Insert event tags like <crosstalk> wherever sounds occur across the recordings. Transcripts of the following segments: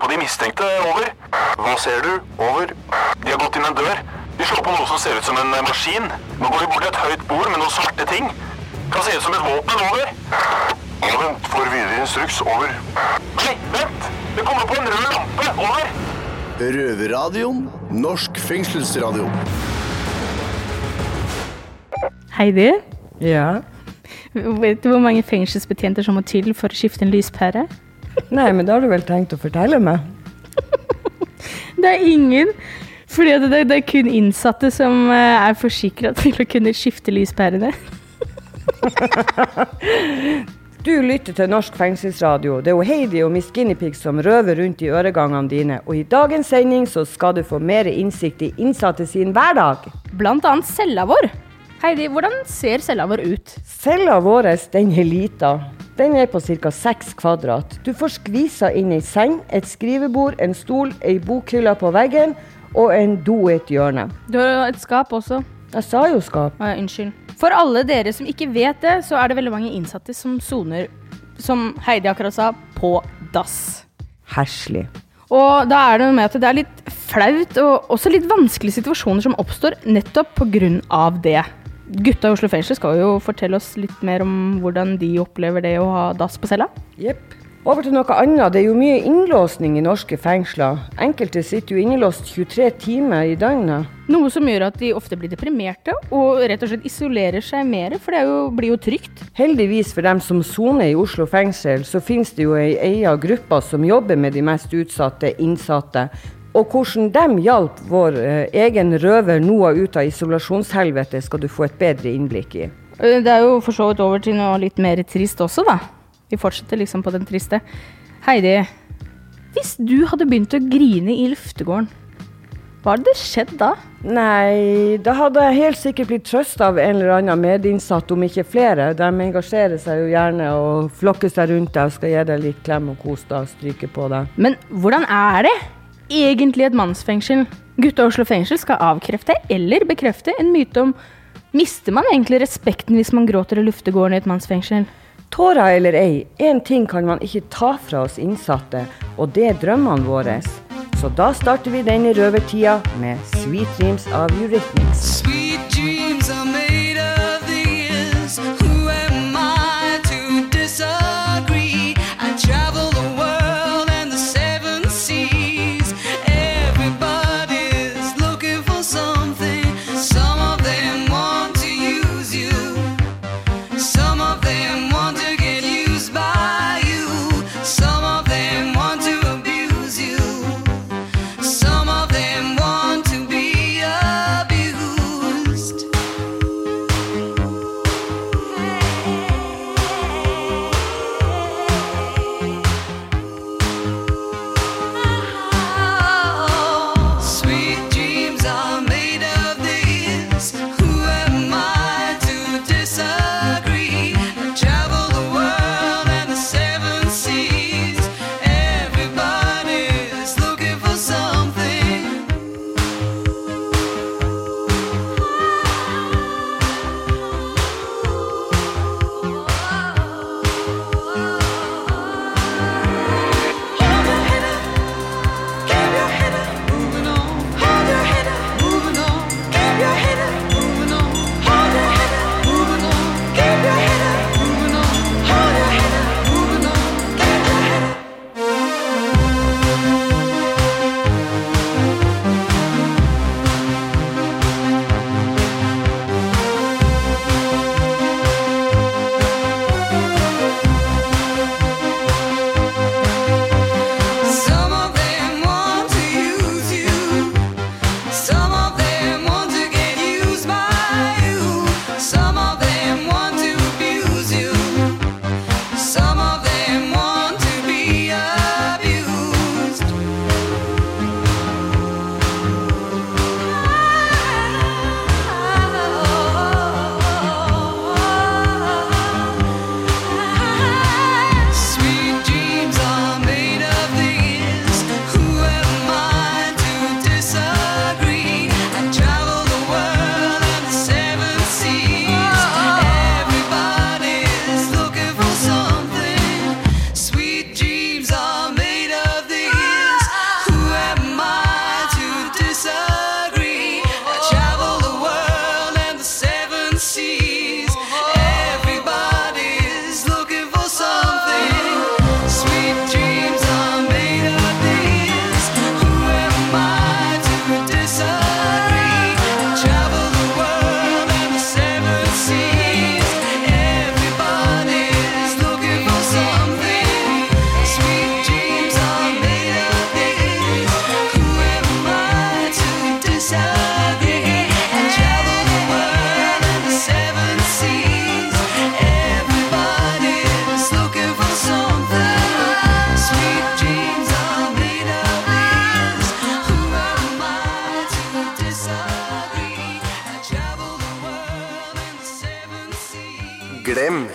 på de mistenkte. Over. Hva ser du? Over. De har gått inn en dør. De slår på noe som ser ut som en eh, maskin. Nå går de bort til et høyt bord med noen svarte ting. Kan se ut som et våpen. Over. Ja, vent. Får videre instruks. Over. Nei, vent! Det kommer på en rød lampe. Over. Røverradioen. Norsk fengselsradio. Heidi, Ja. vet du hvor mange fengselsbetjenter som må til for å skifte en lyspære? Nei, men da har du vel tenkt å fortelle meg? <laughs> Det er ingen. Fordi det, det, det er kun innsatte som eh, er forsikra til å kunne skifte lyspærene. <laughs> Du lytter til Norsk fengselsradio. Det er jo Heidi og Miss Guinea som røver rundt i øregangene dine. Og i dagens sending så skal du få mer innsikt i innsatte sin hverdag. Blant annet cella vår. Heidi, hvordan ser cella vår ut? Cella vår den er lita. Den er på ca. 6 kvadrat. Du får skvisa inn ei seng, et skrivebord, en stol, ei bokhylle på veggen og en do i et hjørne. Du har et skap også. Jeg sa jo skap. Ah, ja, unnskyld. For alle dere som ikke vet det, så er det veldig mange innsatte som soner, som Heidi akkurat sa, på dass. Herselig. Og da er det noe med at det er litt flaut og også litt vanskelige situasjoner som oppstår nettopp pga. det. Gutta i Oslo fengsel skal jo fortelle oss litt mer om hvordan de opplever det å ha dass på cella. Jepp. Over til noe annet. Det er jo mye innlåsning i norske fengsler. Enkelte sitter jo innelåst 23 timer i døgnet. Noe som gjør at de ofte blir deprimerte og rett og slett isolerer seg mer, for det jo, blir jo trygt. Heldigvis for dem som soner i Oslo fengsel, så finnes det jo ei egen gruppe som jobber med de mest utsatte innsatte. Og hvordan de hjalp vår eh, egen røver Noah ut av isolasjonshelvete, skal du få et bedre innblikk i. Eh, Det er jo for så vidt over til noe litt mer trist også, da. Vi fortsetter liksom på den triste. Heidi, hvis du hadde begynt å grine i luftegården, hva hadde skjedd da? Nei, da hadde jeg helt sikkert blitt trøsta av en eller annen medinnsatt, om ikke flere. De engasjerer seg jo gjerne og flokker seg rundt deg og skal gi deg litt klem og kos deg og stryke på deg. Men hvordan er det egentlig et mannsfengsel? Gutta Oslo fengsel skal avkrefte eller bekrefte en myte om Mister man egentlig respekten hvis man gråter i luftegården i et mannsfengsel? Tårer eller ei, én ting kan man ikke ta fra oss innsatte, og det er drømmene våre. Så da starter vi denne røvertida med Sweet Dreams av Eurythmics. Sweet dreams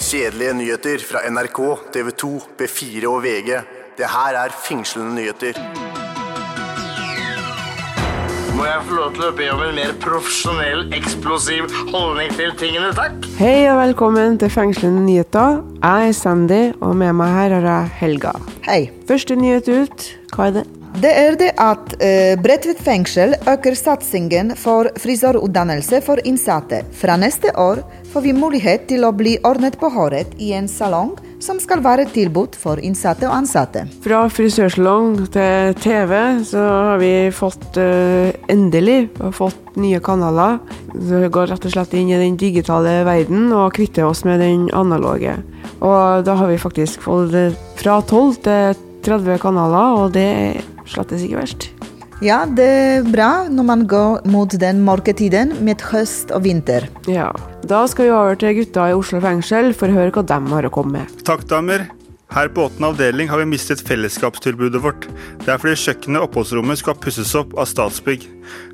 kjedelige nyheter fra NRK, TV 2, B4 og VG. Det her er fengslende nyheter. Må jeg få lov til å be om en mer profesjonell, eksplosiv holdning til tingene, takk? Hei og velkommen til Fengslende nyheter. Jeg er Sandy, og med meg her har jeg Helga. Hei. Første nyhet ut, hva er det? Det er det at eh, Bredtvet fengsel øker satsingen for frisørutdannelse for innsatte. Fra neste år får vi mulighet til å bli ordnet på håret i en salong som skal være tilbud for innsatte og ansatte. Fra frisørsalong til TV så har vi fått eh, endelig fått nye kanaler. Så vi går rett og slett inn i den digitale verden og kvitter oss med den analoge. Og da har vi faktisk fått eh, fra 12 til 30 kanaler, og det er slettes ikke verst. Ja, det er bra når man går mot den mørke tiden med høst og vinter. Ja. Da skal vi over til gutta i Oslo fengsel for å høre hva de har å komme med. Takk, damer. Her på åttende avdeling har vi mistet fellesskapstilbudet vårt. Det er fordi kjøkkenet og oppholdsrommet skal pusses opp av Statsbygg.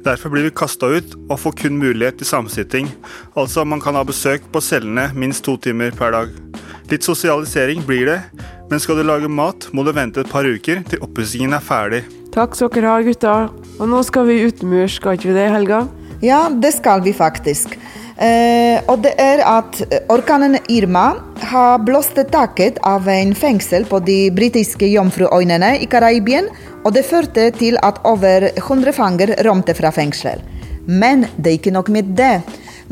Derfor blir vi kasta ut og får kun mulighet til samsitting. Altså man kan ha besøk på cellene minst to timer per dag. Litt sosialisering blir det, men skal du lage mat, må du vente et par uker til oppussingen er ferdig. Takk skal dere ha, gutta. Og nå skal vi utenmurs, skal ikke vi det, Helga? Ja, det skal vi faktisk. Eh, og det er at orkanen Irma har blåst taket av en fengsel på de britiske Jomfruøynene i Karibien, og det førte til at over 100 fanger rømte fra fengsel. Men det er ikke nok med det.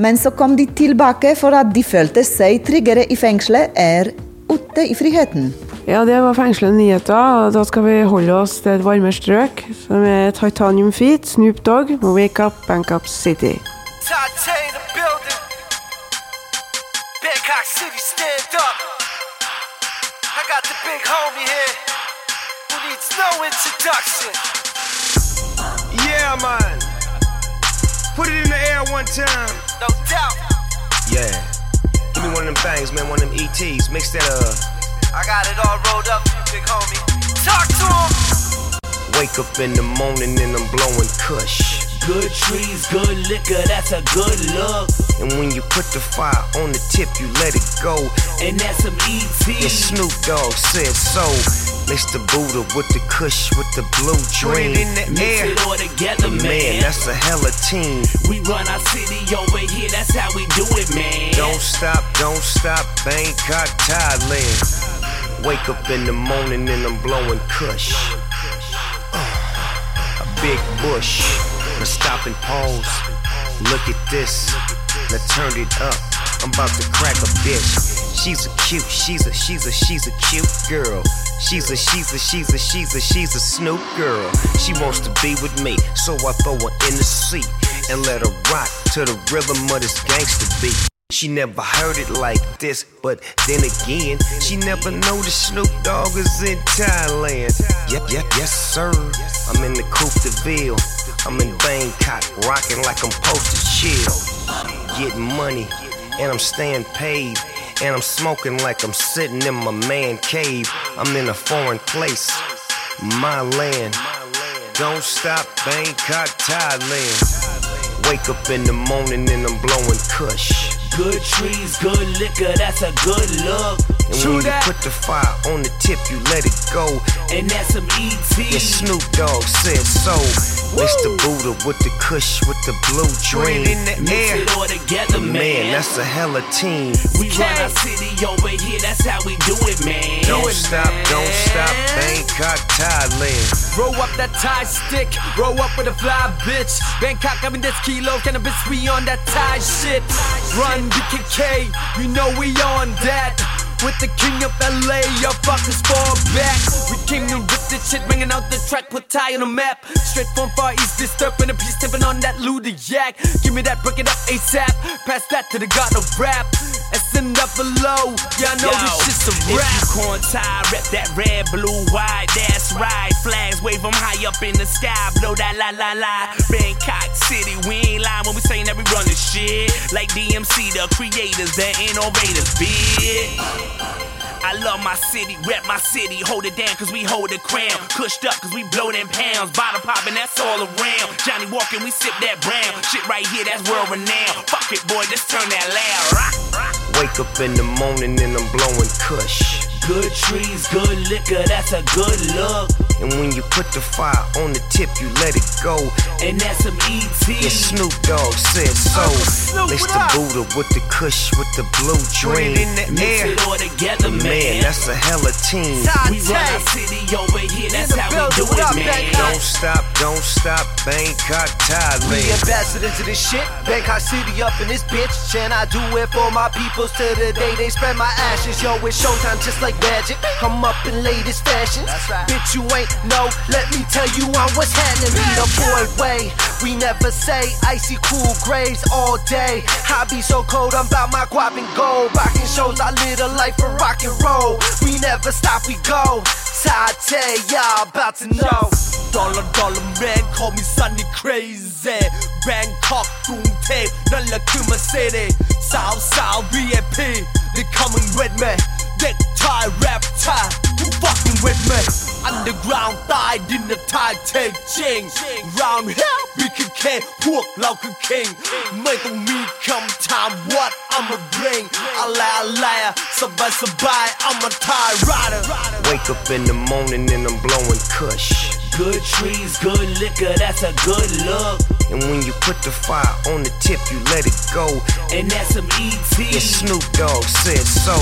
Men så kom de tilbake for at de følte seg tryggere i fengselet er ute i friheten. Ja, det var fengslende nyheter, og da skal vi holde oss til et varmere strøk, som er Titanium Feet, Snoop Dogg og Wake Up Bank Up City. Ta the City, stand up. I got the big homie here who needs no introduction. Yeah, man. Put it in the air one time. No doubt. Yeah. Give me one of them things, man, one of them ETs. Mix that uh I got it all rolled up for you, big homie. Talk to him. wake up in the morning and I'm blowing kush. Good trees, good liquor, that's a good look. And when you put the fire on the tip, you let it go. And that's some ET. And Snoop Dogg said so. Mr. Buddha with the kush with the blue Put dream. it in the Mix air. it all together, Man, that's a hella team. We run our city over here, that's how we do it, man. Don't stop, don't stop, Bangkok, Thailand. Wake up in the morning and I'm blowing kush. Uh, a big bush. Now stop and pause. Look at this. Now turn it up. I'm about to crack a bitch. She's a cute, she's a, she's a, she's a cute girl. She's a, she's a, she's a, she's a, she's a Snoop girl. She wants to be with me, so I throw her in the seat and let her rock to the rhythm of this gangster beat. She never heard it like this, but then again, she never noticed Snoop Dogg is in Thailand. Yep, yep, yes, sir. I'm in the Coupe de Ville. I'm in Bangkok, rocking like I'm posted chill. Getting money, and I'm staying paid. And I'm smoking like I'm sitting in my man cave. I'm in a foreign place, my land. Don't stop, Bangkok, Thailand. Wake up in the morning and I'm blowing kush. Good trees, good liquor, that's a good look. And True when you put the fire on the tip, you let it go. And that's some ET. And Snoop Dogg said so. Mr. Buddha with the kush with the blue dream. It in the Mix air. it all together, man. that's a hella team. We run our city over here, that's how we do it, man. Don't stop, don't stop, Bangkok, Thailand. Roll up that Thai stick, roll up with a fly bitch. Bangkok, I mean, this kilo cannabis, we on that Thai shit. Run BKK, you know we on that. With the king of LA, your fuckers fall back. We came to rip this shit, banging out the track, put Thai on the map. Straight from Far East, disturbing the peace, tipping on that Luda yak. Give me that, break it up ASAP. Pass that to the god of rap. Send up below, I know this shit's a rap. If you corn tie, rep that red, blue, white, that's right. Flags wave 'em high up in the sky, blow that la la la. Bangkok City, we ain't lying when we saying that we run this shit. Like DMC, the creators, the innovators, bitch. I love my city, rep my city, hold it down cause we hold the crown. Cushed up cause we blow them pounds, bottle popping, that's all around. Johnny walking, we sip that brown. Shit right here, that's world renowned. Fuck it, boy, just turn that loud. Rock, rock. Wake up in the morning and I'm blowing kush. Good trees, good liquor, that's a good look. And when you put the fire on the tip, you let it go. And that's some ET. And Snoop Dogg said so. Snoop, the? Buddha with the kush with the blue dream. it in the Mix air. it all together, man. that's a hella team. We run our city over here, that's do it, man. Don't stop, don't stop, Bangkok, Thailand. We ambassadors to this shit. Bangkok City up in this bitch. And I do it for my peoples to the day they spread my ashes. Yo, it's showtime just like magic. I'm up in latest fashions. Bitch, you ain't know. Let me tell you on what's happening. Be the boy way. We never say icy cool grays all day. I be so cold, I'm about my guap and gold. Rocking shows, I live a life for rock and roll. We never stop, we go. Tate, y'all about out to know. Dollar dollar man, call me Sunny Crazy. Bangkok, Kung Tae, นั่นแหละคือมาเซเดสาวสาว VIP they coming with me Neck tie, rap tie, who fucking with me? Underground ใต้ดินนะทายเทงจริง Round here มีแค่แค่พวกเราคือ king ไม่ต้องมีคำถาม what I'ma bring อะไรอะไรสบายสบาย I'm a Thai rider Wake up in the morning and I'm blowing kush. Good trees, good liquor, that's a good look. And when you put the fire on the tip, you let it go. And that's some E ET. And Snoop Dogg said so.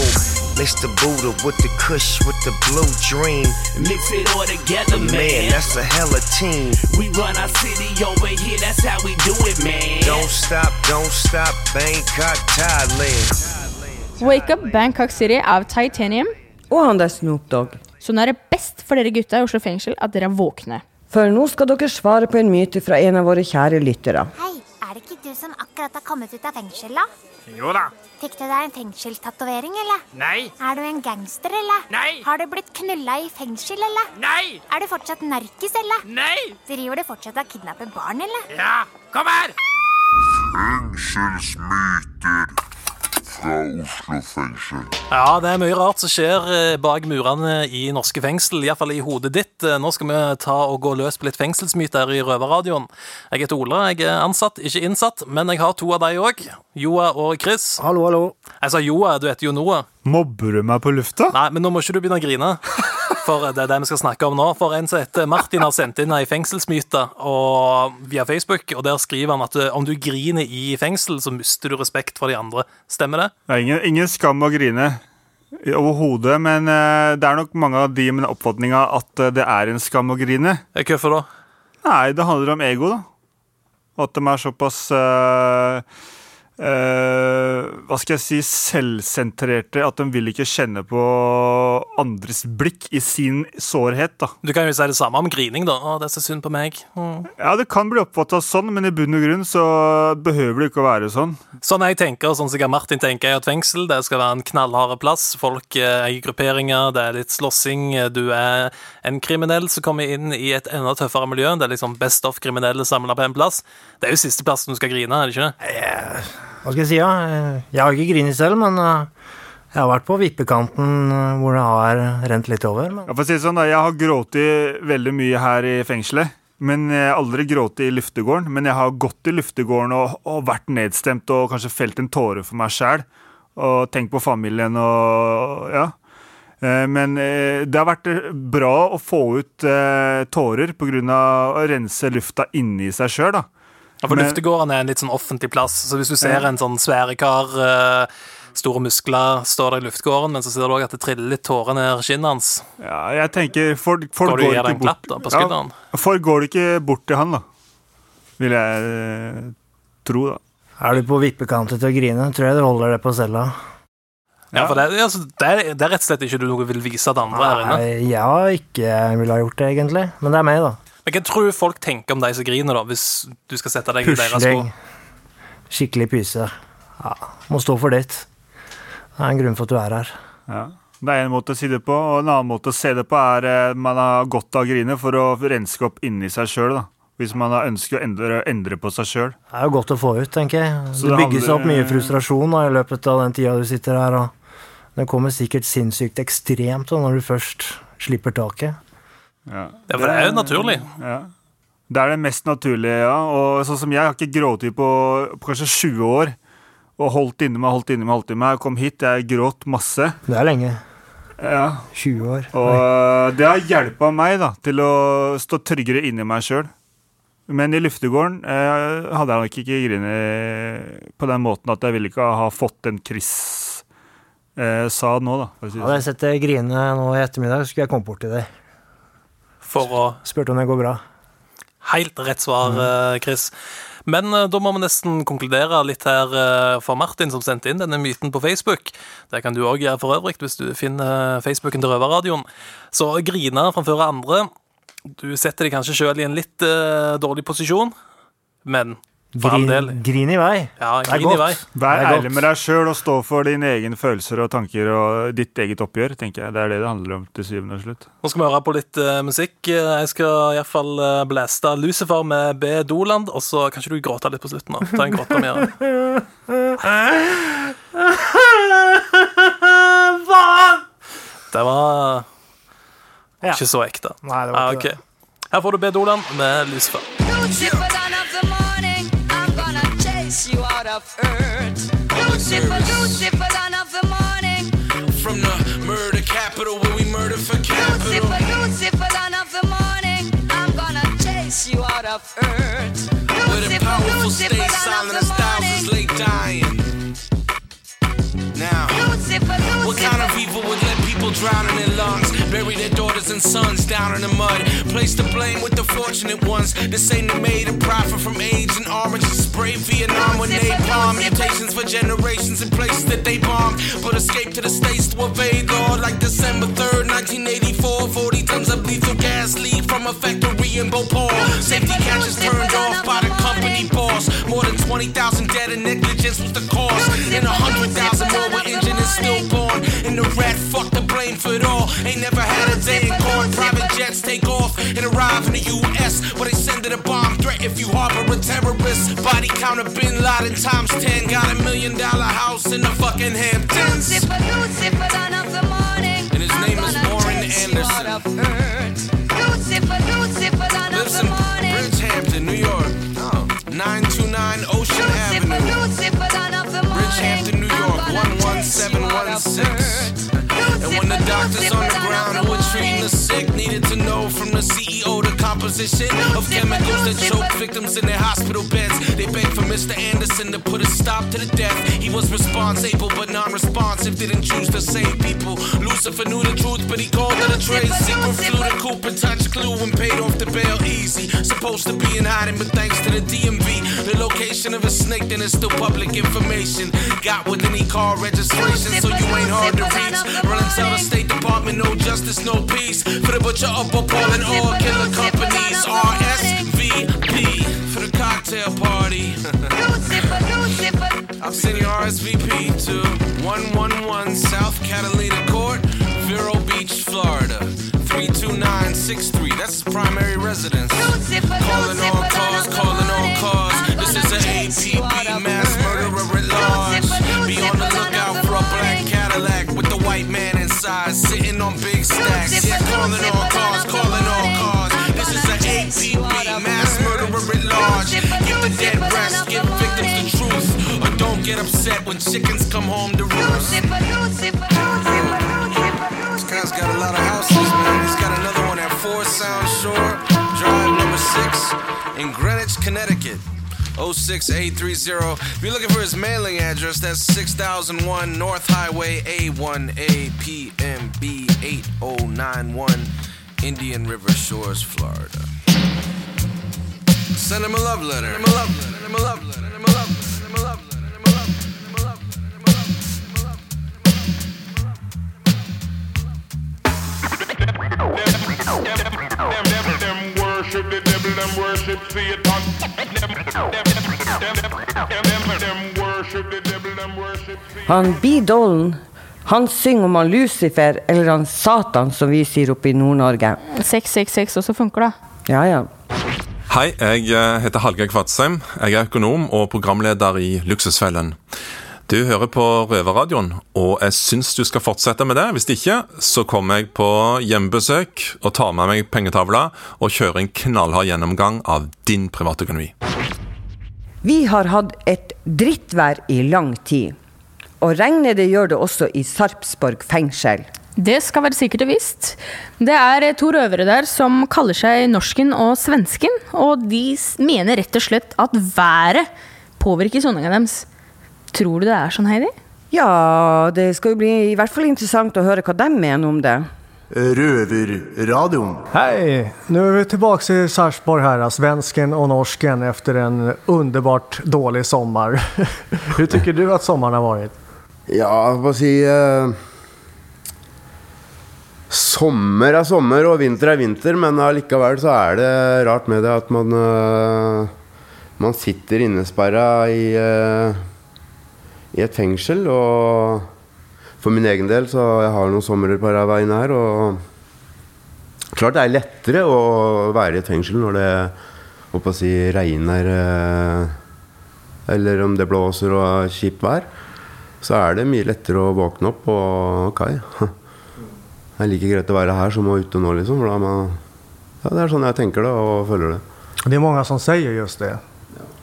Mr. Buddha with the kush with the blue dream. Mix it all together, man. that's a hella team. We run our city over here, that's how we do it, man. Don't stop, don't stop, Bangkok, Thailand. Wake Up Bangkok City av Titanium. Og han der Snoop Dogg. Så nå er det best for dere gutta i Oslo fengsel at dere er våkne. For nå skal dere svare på en myte fra en av våre kjære lyttere. Hei, er det ikke du som akkurat har kommet ut av fengsel, da? Jo da. Fikk du deg en fengselstatovering, eller? Nei. Er du en gangster, eller? Nei. Har du blitt knulla i fengsel, eller? Nei. Er du fortsatt narkis, eller? Nei. Driver du fortsatt og kidnapper barn, eller? Ja, kom her! Fengselsmyter fra Oslo fengsel. Ja, det er mye rart som skjer eh, bak murene i norske fengsel, iallfall i hodet ditt. Eh, Nå skal vi ta og gå løs på litt fengselsmyter i Røverradioen. Jeg heter Ola, jeg er ansatt, ikke innsatt, men jeg har to av de òg. Joa og Chris. Hallo, hallo. Jeg sa Joa, du heter jo Noah. Mobber du meg på lufta? Nei, men nå må ikke du begynne å grine. For det er det vi skal snakke om nå. For en som heter Martin har sendt inn ei fengselsmyte og, via Facebook, og der skriver han at eh, om du griner i fengsel, så mister du respekt for de andre. Stemmer det? Det er ingen, ingen skam å grine overhodet, men eh, det er nok mange av de med den oppfatninga at eh, det er en skam å grine. Hvorfor da? Nei, det handler om ego, da. At de er såpass eh, eh, Hva skal jeg si selvsentrerte at de vil ikke kjenne på andres blikk i sin sårhet, da. Du kan jo si det samme om grining, da. Å, det er så synd på meg. Mm. Ja, det kan bli oppfatta sånn, men i bunn og grunn så behøver det ikke å være sånn. Sånn jeg tenker, sånn sikkert Martin tenker, er at fengsel det skal være en knallhard plass. Folk er eier grupperinger, det er litt slåssing. Du er en kriminell som kommer inn i et enda tøffere miljø. Det er liksom best of kriminelle samla på en plass. Det er jo siste plassen du skal grine, er det ikke det? Hva skal jeg si? Eh, Jeg har ikke grinet selv, men eh, jeg har vært på vippekanten eh, hvor det har rent litt over. Men... Ja, å si det sånn da, Jeg har grått veldig mye her i fengselet. Men jeg har aldri grått i luftegården. Men jeg har gått i luftegården og, og vært nedstemt og kanskje felt en tåre for meg sjæl. Og tenkt på familien og ja. Eh, Men det har vært bra å få ut tårer pga. å rense lufta inni seg sjøl. Ja, for Luftegården er en litt sånn offentlig plass, så hvis du ser en sånn svære kar, eh, store muskler, står der i luftegården, men så ser du òg at det triller litt tårer ned kinnet hans. Ja, jeg tenker Folk, folk Går gir ikke en klapp da? Ja, folk går ikke bort til han, da. Vil jeg eh, tro, da. Er du på vippekanten til å grine, tror jeg du holder det på cella. Ja, for det, altså, det, er, det er rett og slett ikke du noe vil vise til andre her inne. Nei, har ikke ville ha gjort det, egentlig. Men det er meg, da. Men hva tror du folk tenker om de som griner, da, hvis du skal sette deg i deres sko? Pusling. Skikkelig pyse. Ja, må stå for ditt. Det er en grunn for at du er her. Ja. Det er en måte å si det på, og en annen måte å se det på er eh, man har godt av å grine for å renske opp inni seg sjøl. Hvis man har ønsker å endre, endre på seg sjøl. Det er jo godt å få ut, tenker jeg. Så det det bygges handler- opp mye frustrasjon da, i løpet av den tida du sitter her. og Det kommer sikkert sinnssykt ekstremt da, når du først slipper taket. Ja. Ja, for det er jo naturlig. Ja. Det er det mest naturlige, ja. Og sånn som jeg har ikke grått på, på kanskje 20 år. Og holdt inni meg, holdt inni meg, holdt inni meg. Jeg kom hit, jeg gråt masse. Det er lenge. Ja. 20 år. Og øh, det har hjelpa meg da, til å stå tryggere inni meg sjøl. Men i luftegården eh, hadde jeg nok ikke grinet på den måten at jeg ville ikke ha fått den Chris eh, sa nå, da. For å si Hadde jeg sånn. sett deg grine nå i ettermiddag, skulle jeg kommet bort til deg. For å Spurte om det går bra. Helt rett svar, eh, Chris. Men eh, da må vi nesten konkludere litt her eh, for Martin, som sendte inn denne myten på Facebook. Det kan du òg gjøre for øvrig, hvis du finner Facebooken til Røverradioen. Så grine framfor andre. Du setter deg kanskje sjøl i en litt dårlig posisjon, men Grin, grin i vei. Ja, Det er grin i godt. vei. Vær ærlig med deg sjøl og stå for dine egne følelser og tanker og ditt eget oppgjør, tenker jeg. Det er det det handler om til syvende og slutt. Nå skal vi høre på litt uh, musikk. Eh, Jeg skal iallfall uh, blaste Lucifer med B. Doland, og så kan ikke du gråte litt på slutten. da. Ta en gråte mer. <laughs> Det var ikke så ekte. Nei, det var Ah, okay. det. Her får du B. Doland med Lucifer. Lucifer, of earth. Lucifer, Lucifer, dawn of the morning. From the murder capital where we murder for capital. Lucifer, Lucifer, dawn of the morning, I'm gonna chase you out of earth. Where the Lucifer, powerful Lucifer, stay silent as the thousands lay dying. Now, Lucifer, what kind of Lucifer. evil would let people drown in and sons down in the mud, place the blame with the fortunate ones that say they made a profit from AIDS and oranges, spray Vietnam when they bomb mutations for generations in places that they bombed, but escape to the states to evade law like December 3rd, 1984. 40 tons of lethal gas leak from a factory in Bhopal. Safety catches turned off by the company boss. More than 20,000 dead and negligence was the cause. And 100,000 more were injured and stillborn. And the rat fucked for it all. Ain't never had a day in court. Private jets take off and arrive in the U.S. Where they send it a bomb threat if you harbor a terrorist. Body count of Bin Laden times 10. Got a million dollar house in the fucking Hamptons. Lucifer, Lucifer, dawn of the morning. And his I'm name is Warren chase you out Anderson. Lucifer, Lucifer, dawn of the morning. Bridgehampton, New York. Oh, 929 Ocean Lucifer, Avenue. Lucifer, dawn of the morning. Bridgehampton, New York, I'm gonna chase you out of 11716. Doctors on the ground who were treating the sick needed to know from the CEO composition of chemicals that choke victims in their hospital beds, they begged for Mr. Anderson to put a stop to the death. He was responsible but non-responsive, didn't choose to save people. Lucifer knew the truth, but he called it a trade secret. Flew the coop and touched glue and paid off the bail easy. Supposed to be in hiding, but thanks to the DMV, the location of a snake then is still public information. Got with any car registration, so you ain't hard to reach. Run and tell the State Department, no justice, no peace. For the butcher up and all killer companies. RSVP for the cocktail party. I'll send your RSVP to 111 South Catalina Court, Vero Beach, Florida. 32963, that's his primary residence. Calling all cars, calling all cars. This is an APB mass murderer at large. Be on the lookout for a black Cadillac with the white man inside, sitting on big stacks. Yeah, calling all cars, when chickens come home to roost. This guy's got a lot of houses, man. He's got another one at Four Sound Shore Drive number six in Greenwich, Connecticut. 06830. If you're looking for his mailing address, that's 6001 North Highway A1A PMB 8091, Indian River Shores, Florida. Send him a love letter. Send him a love letter. Send him a love letter. Send him a love letter. Han B. Dolan, han synger om han Lucifer, eller han Satan, som vi sier oppe i Nord-Norge. 666 også funker, da. Ja, ja. Hei, jeg eh, heter Hallgeir Kvadsheim. Jeg er økonom og programleder i Luksusfellen. Du hører på Røverradioen, og jeg syns du skal fortsette med det. Hvis ikke, så kommer jeg på hjemmebesøk og tar med meg pengetavla og kjører en knallhard gjennomgang av din privatøkonomi. Vi har hatt et drittvær i lang tid. Og regnet det gjør det også i Sarpsborg fengsel. Det skal være sikkert og visst. Det er to røvere der som kaller seg norsken og svensken, og de mener rett og slett at været påvirker soninga deres. Tror du det er sånn, Heidi? Ja, det skal jo bli i hvert fall interessant å høre hva de mener om det. Röverradion. Hei! Nu er vi tilbake i Sarpsborg her, svensken og norsken efter en underbart dårlig sommar. <laughs> Hvordan tycker du at sommaren har vært? Ja, hva si eh, Sommer er sommer, og vinter er vinter, men allikevel så er det rart med det at man eh, Man sitter innesperra i, eh, i et fengsel, og for min egen del så jeg har noen somre på veien her, og Klart det er lettere å være i et fengsel når det å si, regner eh, Eller om det blåser og er kjipt vær. Så er det mye lettere å våkne opp og ok. <laughs> Det er like greit å være her som å ute nå, liksom. For da man, ja, det er sånn jeg tenker det og føler det. Det er mange som sier just det,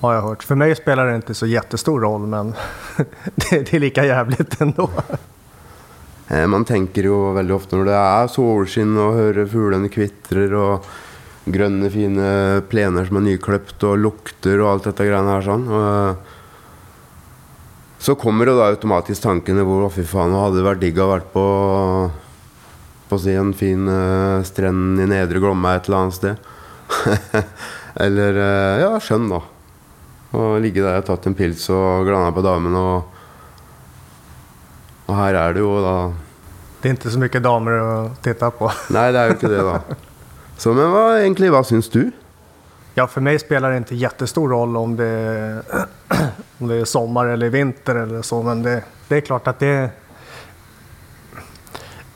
har jag hört. För mig spelar det inte så jättestor roll, men <laughs> det, det är lika jävligt ändå. Eh, Man tenker jo veldig ofte når det er solskinn og hører fuglene kvitrer og grønne, fine plener som er nykløpt og lukter og alt dette greiene her sånn. Eh, så kommer det da automatisk tankene hvor fy faen, nå hadde det vært digg å vært på på å si en fin eh, strend i Nedre Glomma et eller annet sted. <laughs> eller ja, skjønn da. Og ligge der og tatt en pils og glana på damen og Og her er det jo da Det er ikke så mye damer å titte på. <laughs> Nei, det er jo ikke det, da. Så, men hva, egentlig, hva syns du? Ja, for meg spiller det ikke jättestor roll om det, <clears throat> om det er sommer eller vinter eller så, men det, det er klart at det...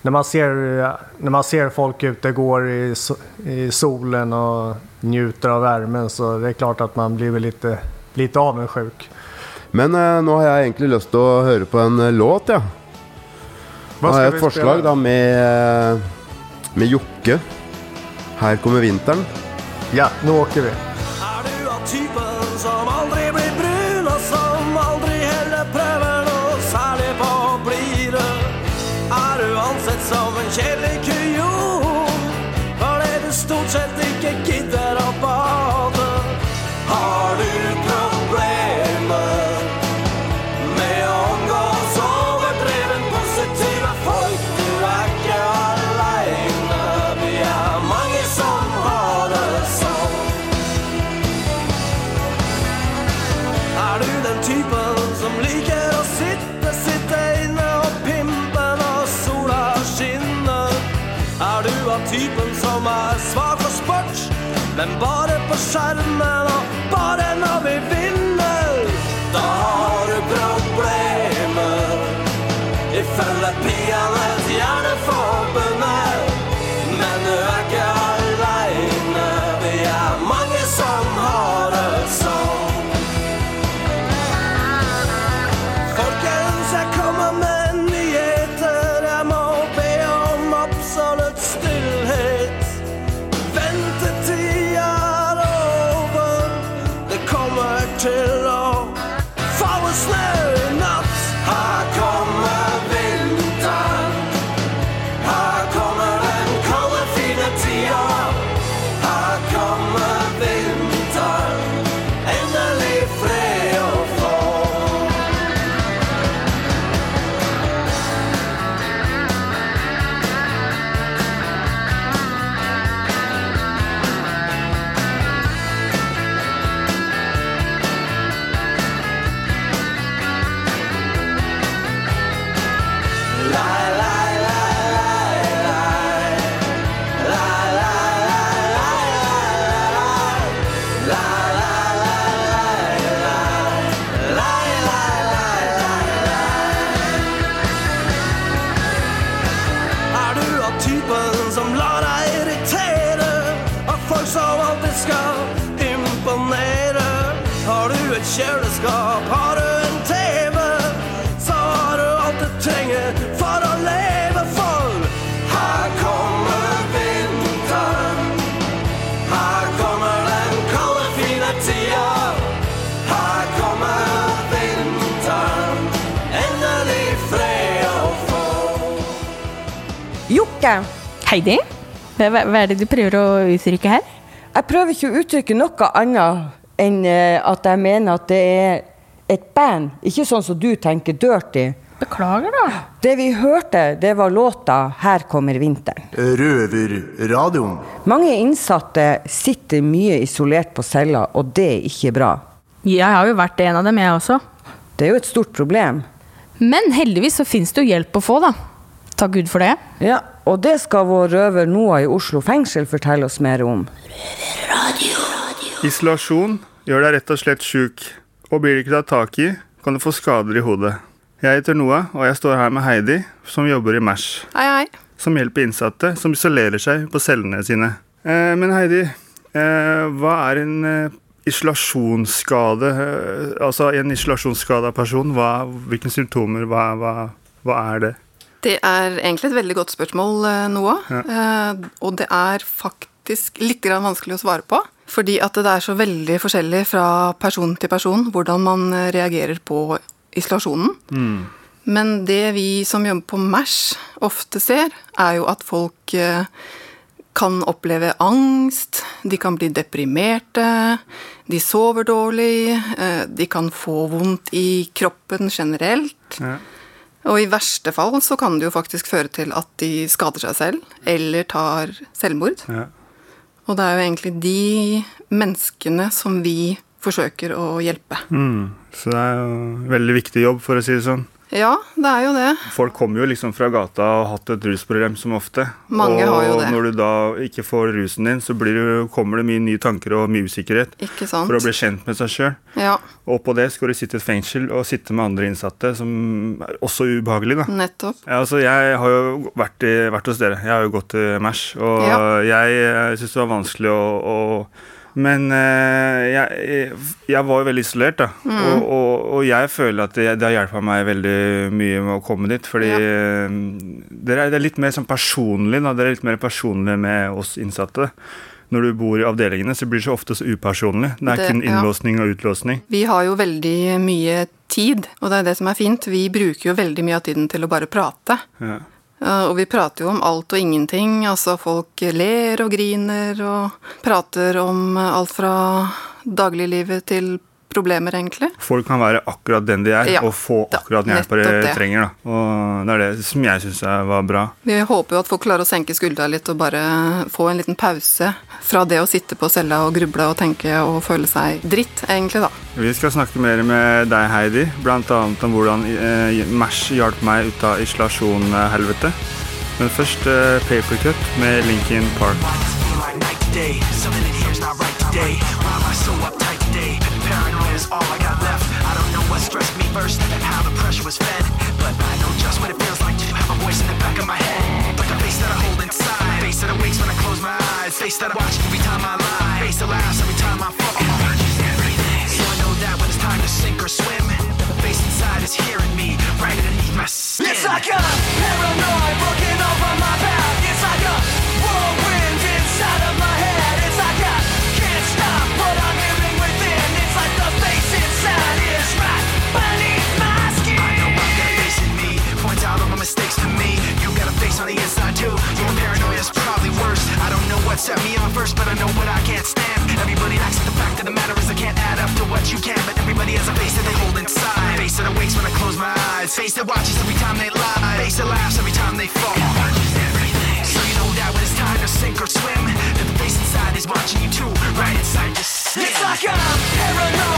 når man ser, når man ser folk ute går i, i solen og njuter av varmen, så det er klart at man blir väl lite, avundsjuk. Men eh, nå har jeg egentlig lyst til å høre på en eh, låt, ja. Hva Nå har skal jeg et forslag spille? da med, eh, med Jokke. Her kommer vinteren. Ja, nå åker vi. Er du av typen men bare på skjermen Rikke. Heidi, hva, hva er det du prøver å uttrykke her? Jeg prøver ikke å uttrykke noe annet enn eh, at jeg mener at det er et band, ikke sånn som du tenker dirty. Beklager, da. Det vi hørte, det var låta 'Her kommer vinteren'. Røverradioen. Mange innsatte sitter mye isolert på cella, og det er ikke bra. Jeg har jo vært en av dem, jeg også. Det er jo et stort problem. Men heldigvis så fins det jo hjelp å få, da. Takk Gud for det. Ja, og det skal vår røver Noah i Oslo fengsel fortelle oss mer om. Isolasjon gjør deg rett og slett sjuk, og blir du ikke tatt tak i, kan du få skader i hodet. Jeg heter Noah, og jeg står her med Heidi, som jobber i MERS. Hei, hei. Som hjelper innsatte som isolerer seg på cellene sine. Eh, men Heidi, eh, hva er en eh, isolasjonsskade? Eh, altså en isolasjonsskada person, hva, hvilke symptomer, hva, hva, hva er det? Det er egentlig et veldig godt spørsmål, eh, Noah. Ja. Eh, Og det er faktisk litt grann vanskelig å svare på. Fordi at det er så veldig forskjellig fra person til person hvordan man eh, reagerer på isolasjonen. Mm. Men det vi som jobber på MERS ofte ser, er jo at folk kan oppleve angst, de kan bli deprimerte, de sover dårlig, de kan få vondt i kroppen generelt. Ja. Og i verste fall så kan det jo faktisk føre til at de skader seg selv, eller tar selvmord. Ja. Og det er jo egentlig de menneskene som vi forsøker å hjelpe. Mm. Så det er jo en veldig viktig jobb, for å si det sånn. Ja, det er jo det. Folk kommer jo liksom fra gata og har hatt et rusproblem som ofte. Mange og har jo det. når du da ikke får rusen din, så blir det, kommer det mye nye tanker og mye usikkerhet. Ikke sant? For å bli kjent med seg sjøl. Ja, Og på det skal du sitte i et fengsel og sitte med andre innsatte, som er også ubehagelig. da. nettopp. Ja, altså, jeg har jo vært, i, vært hos dere. Jeg har jo gått til MERS. Og Ja. jeg, jeg syns det var vanskelig å, å Men eh, jeg, jeg var jo veldig isolert, da. Mm. Og, og, og jeg føler at det, det har hjulpet meg veldig mye med å komme dit. Fordi ja. dere er, det er litt mer sånn personlig. da, Dere er litt mer personlige med oss innsatte. Når du bor i avdelingene, så blir det så ofte så upersonlig. Det er Det- kun ja. innlåsning og utlåsning. Vi har jo veldig mye tid, og det er det som er fint. Vi bruker jo veldig mye av tiden til å bare prate. Ja. Og vi prater jo om alt og ingenting. Altså folk ler og griner og prater om alt fra dagliglivet til problemer, egentlig. Folk kan være akkurat den de er, Ja, og få akkurat den hjelpa de trenger. Da. Og det er det som jeg syns var bra. Vi håper jo at folk klarer å senke skuldra litt og bare få en liten pause fra det å sitte på cella og gruble og tenke og føle seg dritt, egentlig, da. Vi skal snakke mer med deg, Heidi, bl.a. om hvordan eh, Mash hjalp meg ut av isolasjon-helvete. Men først eh, Papercut med Linkin Park. day. Here's not right today. Why am I so uptight All I got left. I don't know what stressed me first and how the pressure was fed. But I know just what it feels like to have a voice in the back of my head. Like a face that I hold inside. Face that awakes when I close my eyes. Face that I watch every time I lie. Face that laughs every time I fall. So I know that when it's time to sink or swim, the face inside is hearing me right underneath my skin. It's like a paranoid looking over my back. You got a face on the inside too. Your paranoia is probably worse. I don't know what set me on first, but I know what I can't stand. Everybody acts like the fact of the matter is I can't add up to what you can, but everybody has a face that they hold inside. Face that awakes when I close my eyes. Face that watches every time they lie. Face that laughs every time they fall. So you know that when it's time to sink or swim, that the face inside is watching you too, right inside your skin. It's like I'm paranoid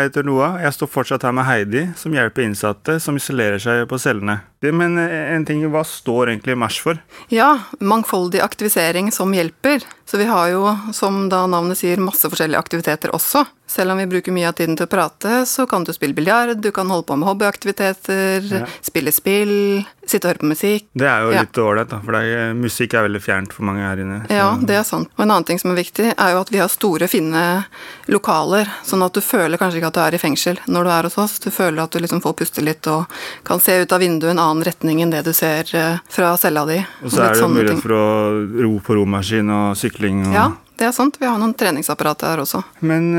Jeg heter Noah. Jeg står fortsatt her med Heidi, som hjelper innsatte som isolerer seg på cellene. Det- Men eh, en ting, hva står egentlig MASH for? Ja, mangfoldig aktivisering som hjelper. Så vi har jo, som da navnet sier, masse forskjellige aktiviteter også. Selv om vi bruker mye av tiden til å prate, så kan du spille biljard, du kan holde på med hobbyaktiviteter, Ja. spille spill, sitte og høre på musikk. Det er jo litt ålreit, da, for er, musikk er veldig fjernt for mange her inne. så- Ja, det er sant. Og en annen ting som er viktig, er jo at vi har store, fine lokaler, sånn at du føler kanskje ikke at du er i fengsel når du er hos oss. Du føler at du liksom får puste litt og kan se ut av vinduet en annen retning enn det du ser eh, fra cella di. Og så er det mulighet for å ro på romaskin og sykling. Og... Ja, det er sant. Vi har noen treningsapparater her også. Men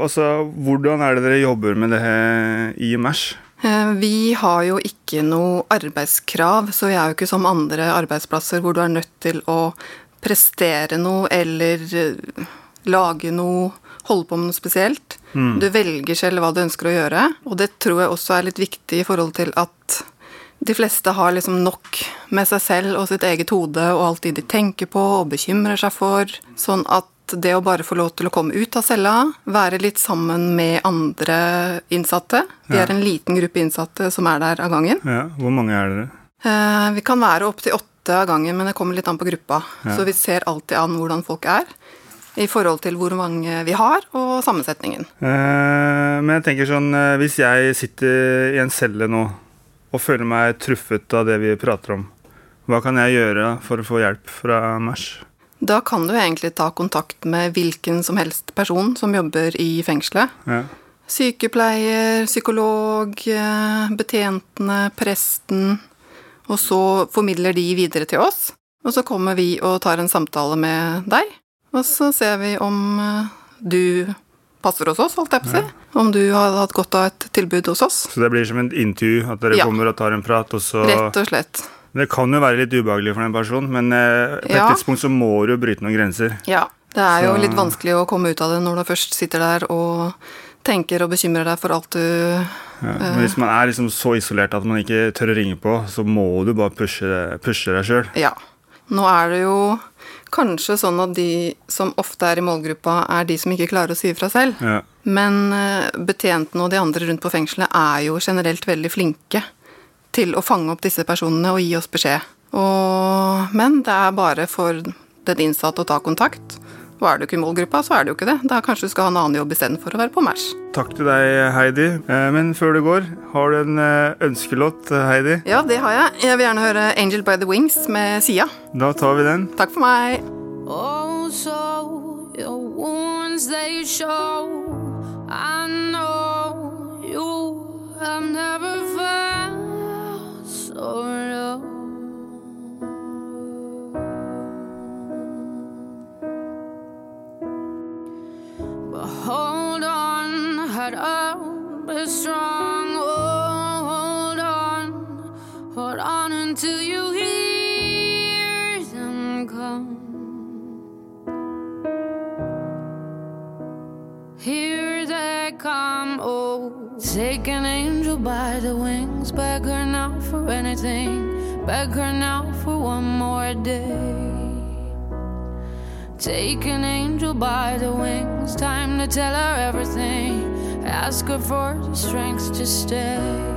altså, hvordan er det dere jobber med det her i MASH? Eh, Vi har jo ikke noe arbeidskrav, så vi er jo ikke som andre arbeidsplasser hvor du er nødt til å prestere noe eller lage noe, holde på med noe spesielt. Mm. Du velger selv hva du ønsker å gjøre, og det tror jeg også er litt viktig i forhold til at de fleste har liksom nok med seg selv og sitt eget hode og alt det de tenker på og bekymrer seg for, sånn at det å bare få lov til å komme ut av cella, være litt sammen med andre innsatte Vi Ja. er en liten gruppe innsatte som er der av gangen. Ja, Hvor mange er dere? Eh, Vi kan være opptil åtte av gangen, men det kommer litt an på gruppa. Ja. Så vi ser alltid an hvordan folk er i forhold til hvor mange vi har, og sammensetningen. Eh, men jeg tenker sånn, eh, hvis jeg sitter i en celle nå og føler meg truffet av det vi prater om, hva kan jeg gjøre for å få hjelp fra MERS? Da kan du egentlig ta kontakt med hvilken som helst person som jobber i fengselet. Ja. Sykepleier, psykolog, eh, betjentene, presten. Og så formidler de videre til oss. Og så kommer vi og tar en samtale med deg. Og så ser vi om eh, du passer hos oss, holdt jeg på å si. Om du har hatt godt av et tilbud hos oss. Så det blir som et intervju, at dere Ja. kommer og tar en prat, og så Rett og slett. Det kan jo være litt ubehagelig for den personen, men på på Ja. et tidspunkt så må du bryte noen grenser. Ja. Det er jo litt vanskelig å komme ut av det når du først sitter der og tenker og bekymrer deg for alt du Ja, Eh. men hvis man er liksom så isolert at man ikke tør å ringe på, så må du bare pushe, pushe deg sjøl. Ja. Nå er det jo kanskje sånn at de som ofte er i målgruppa, er de som ikke klarer å si ifra selv. Ja. Men eh, betjentene og de andre rundt på fengselet er jo generelt veldig flinke til å fange opp disse personene og gi oss beskjed. Og, men det er bare for den innsatte å ta kontakt. Og er du ikke i målgruppa, så er du jo ikke det. Da kanskje du skal ha en annen jobb istedenfor å være på MERS. Takk til deg, Heidi. Eh, Men før du går, har du en eh, ønskelåt, eh, Heidi? Ja, det har jeg. Jeg vil gjerne høre 'Angel by the Wings' med Sia. Da tar vi den. Takk for meg. Oh, so your wounds they show. I know you have never felt so low. Hold on, head up, be strong. Oh, hold on, hold on until you hear them come. Here they come, oh. Take an angel by the wings, beg her now for anything, beg her now for one more day. Take an angel by the wings, time to tell her everything. Ask her for the strength to stay.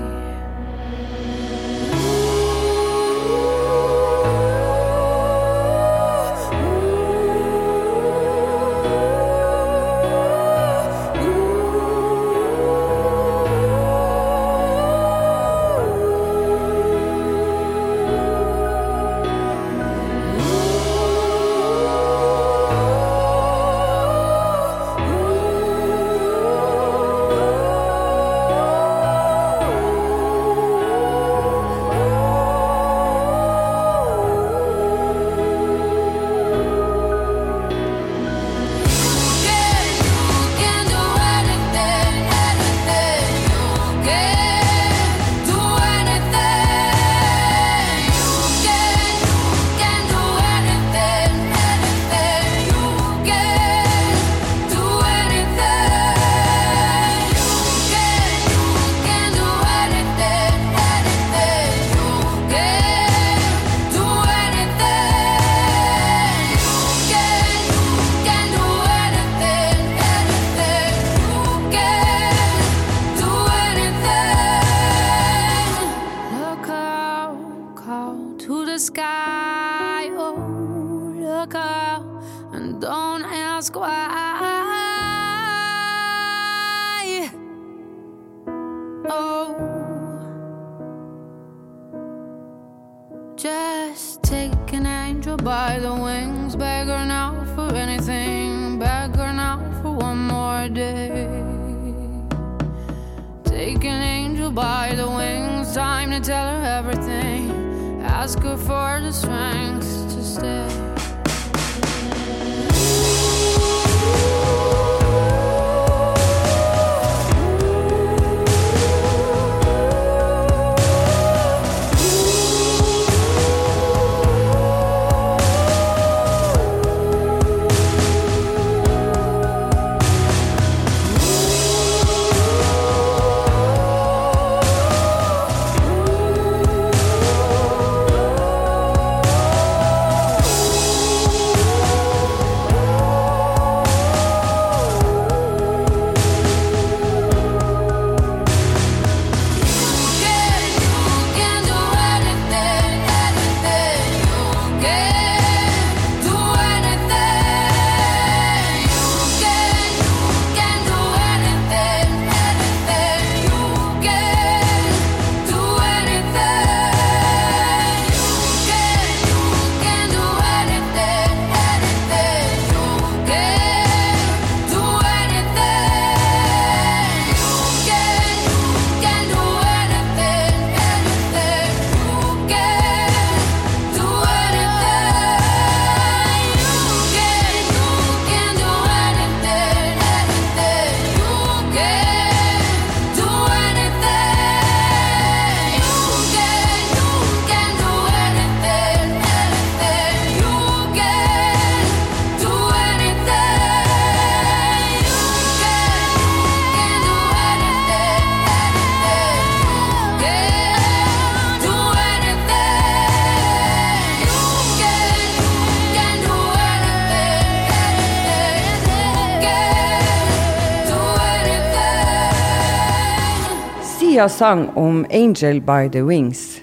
Sang om 'Angel by the Wings'.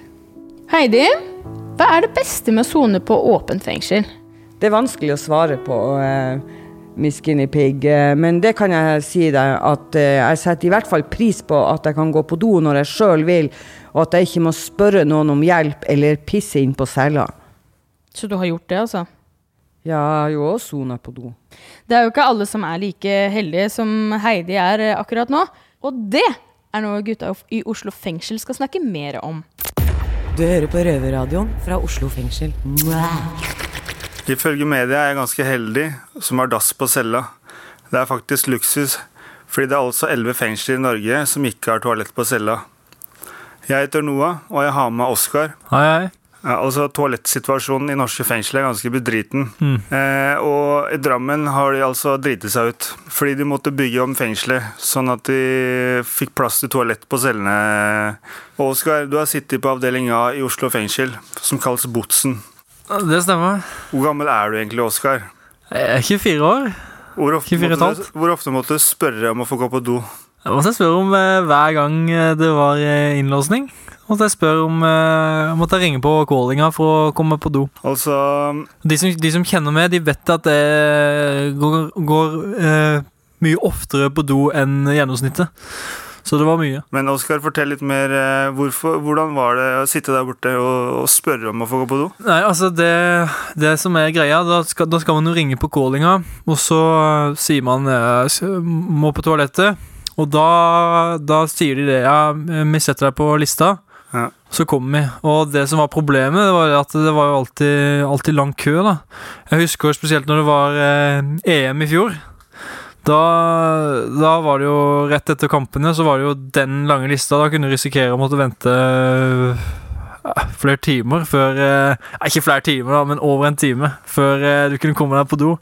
Heidi, hva er det beste med å sone på åpent fengsel? Det er vanskelig å svare på, uh, Miss Guinea Pig, eh, men det kan jeg si deg at uh, jeg setter i hvert fall pris på at jeg kan gå på do når jeg sjøl vil, og at jeg ikke må spørre noen om hjelp eller pisse inn på cella. Så du har gjort det, altså? Ja, jeg har jo også sona på do. Det er jo ikke alle som er like heldige som Heidi er akkurat nå. Og det er noe gutta i Oslo fengsel skal snakke mer om. Du hører på Røverradioen fra Oslo fengsel. Ifølge media er jeg ganske heldig som har dass på cella. Det er faktisk luksus, fordi det er altså elleve fengsler i Norge som ikke har toalett på cella. Jeg heter Noah, og jeg har med Oskar. Hei, hei. Ja, altså Toalettsituasjonen i norske fengsler er ganske bedriten. Mm. Eh, og i Drammen har de altså driti seg ut. Fordi de måtte bygge om fengselet, sånn at de fikk plass til toalett på cellene. Og Oskar, du har sittet på avdeling A i Oslo fengsel, som kalles Botsen. Det stemmer. Hvor gammel er du egentlig, Oskar? Jeg er 24 år. Hvor ofte, 24 måtte du, hvor ofte måtte du spørre om å få gå på do? Jeg måtte spørre om eh, hver gang eh, det var eh, innlåsning. Måtte jeg spørre om eh, Måtte jeg ringe på callinga for å komme på do. Altså De som, de som kjenner meg, de vet at jeg går, går eh, mye oftere på do enn gjennomsnittet. Så det var mye. Men Oskar, fortell litt mer. eh, Hvorfor, hvordan var det å sitte der borte og, og spørre om å få gå på do? Nei, altså det, det som er greia, da skal, da skal man jo ringe på callinga, og så sier man jeg må på toalettet, og da, da sier de det, ja, vi setter deg på lista, så kom vi. Og det som var problemet, det var at det var jo alltid, alltid lang kø da. Jeg husker spesielt når det var eh, EM i fjor, da, da var det jo rett etter kampene, så var det jo den lange lista, da kunne du risikere å måtte vente eh, flere timer før eh, Ikke flere timer, da, men over en time før eh, du kunne komme deg på do.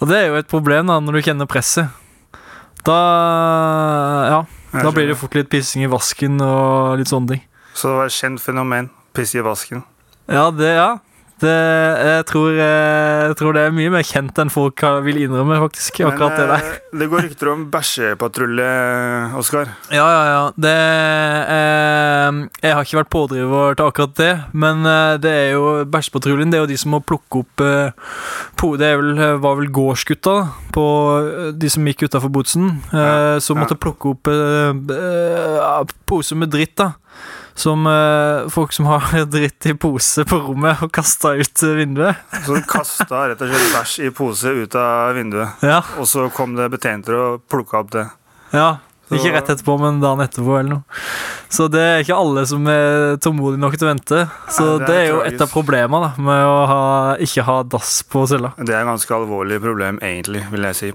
Og det er jo et problem da, når du kjenner presset. Da Ja, da blir det fort litt pissing i vasken og litt sånne ting. Så det var et kjent fenomen. Piss i vasken. Ja, det, ja. Det, jeg, tror, eh, jeg tror det er mye mer kjent enn folk vil innrømme, faktisk. akkurat det der. eh, det går rykter om bæsjepatrulje, Oskar. Ja, ja, ja. Det eh, Jeg har ikke vært pådriver til akkurat det, men eh, det er jo bæsjepatruljen. Det er jo de som må plukke opp eh, po, Det vel, var vel gårdsgutta på eh, de som gikk utafor Botsen, eh, som måtte plukke opp eh, eh, poser med dritt, da. Som eh, folk som har <laughs> dritt i pose på rommet og kasta ut eh, vinduet. Så du kasta rett og slett bæsj i pose ut av vinduet. Ja. Og så kom det betjenter og plukka opp det. Ja, ikke rett etterpå, men dagen etterpå eller noe. Så det er ikke alle som er tålmodige nok til å vente. Så Nei, det er det er jo tragisk. et av problemene da, med å ha, ikke ha dass på cella. Det er et ganske alvorlig problem, egentlig, vil jeg si.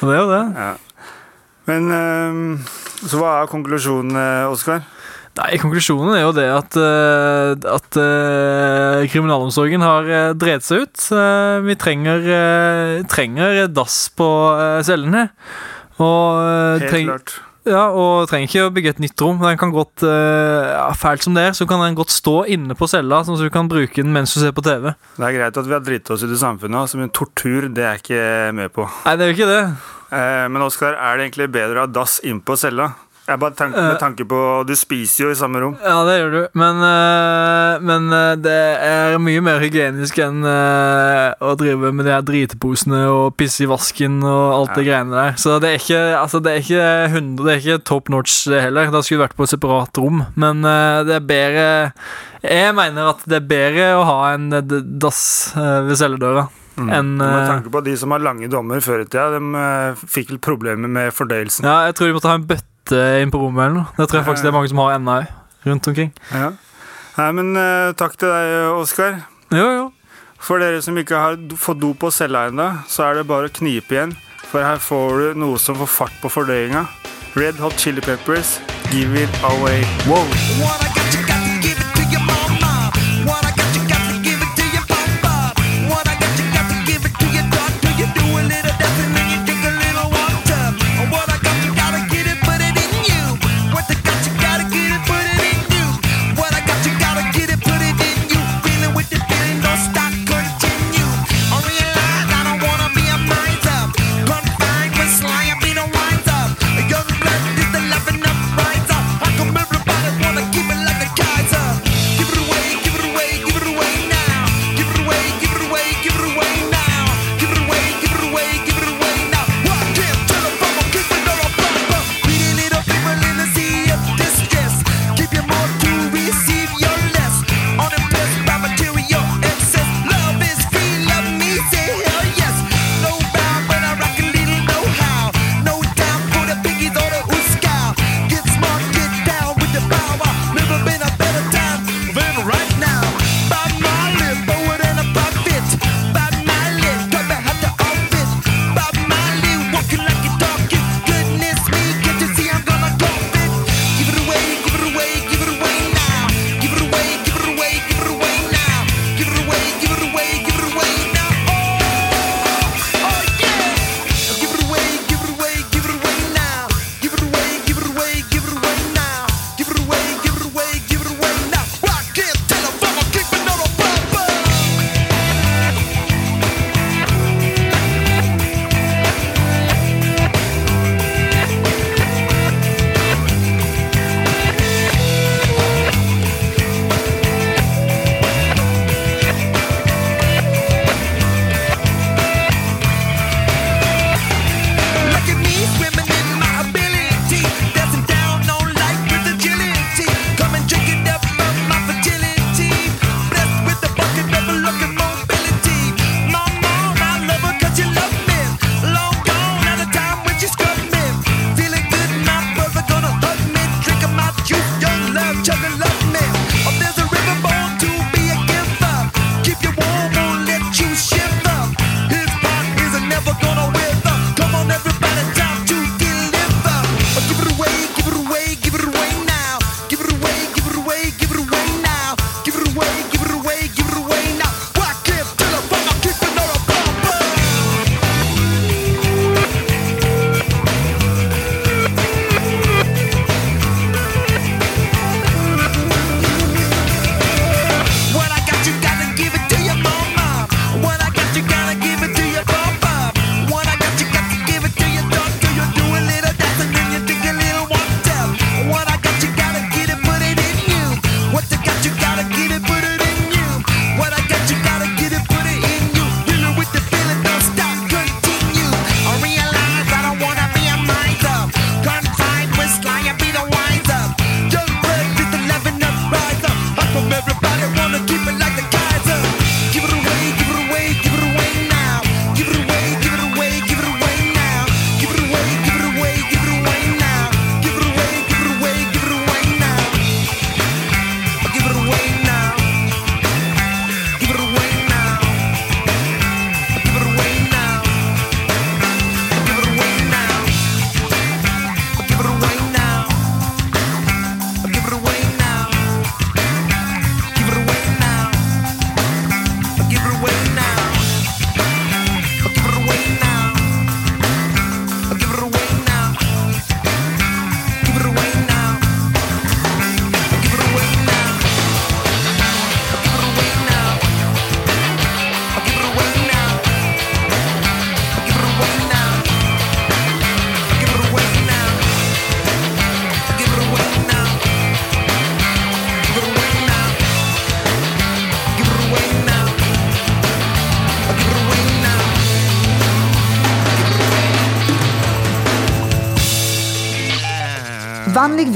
Og det er jo det. Ja. Men eh, Så hva er konklusjonen, eh, Oskar? Nei, Konklusjonen er jo det at, eh, at uh, kriminalomsorgen har uh, dreid seg ut. Eh, vi trenger, eh, trenger dass på cellene. Og, eh, Helt treng- klart. Ja, og trenger ikke å bygge et nytt rom. Den kan godt, eh, ja, Fælt som det er, så kan den godt stå inne på cella, sånn at du kan bruke den mens du ser på TV. Det er greit at vi har dritt oss ut i samfunnet, altså, men tortur det er jeg ikke med på. Nei, det er jo ikke det. Eh, men Oskar, er det egentlig bedre å ha dass inn på cella? Jeg bare tenk, Eh. med tanke på Du spiser jo i samme rom. Ja, det gjør du, men, eh, men eh, det er mye mer hygienisk enn eh, å drive med de her driteposene og pisse i vasken og alt det greiene der. Så det er ikke, altså, det er ikke 100, det er ikke top notch heller. Da skulle det vært på et separat rom, men eh, det er bedre Jeg mener at det er bedre å ha en eh, dass eh, ved celledøra enn Med eh, tanke på de som har lange dommer før i tida, de eh, fikk problemer med fordøyelsen. Ja, jeg tror de måtte ha en bøtte inn på rommet eller noe. Det tror jeg faktisk det er mange som har ennå rundt omkring. Ja. Nei, men uh, takk til deg, Oskar. Jo, jo. For dere som ikke har fått do på cella ennå, så er det bare å knipe igjen. For her får du noe som får fart på fordøyinga. Red Hot Chili Peppers, Give It Away. Wow!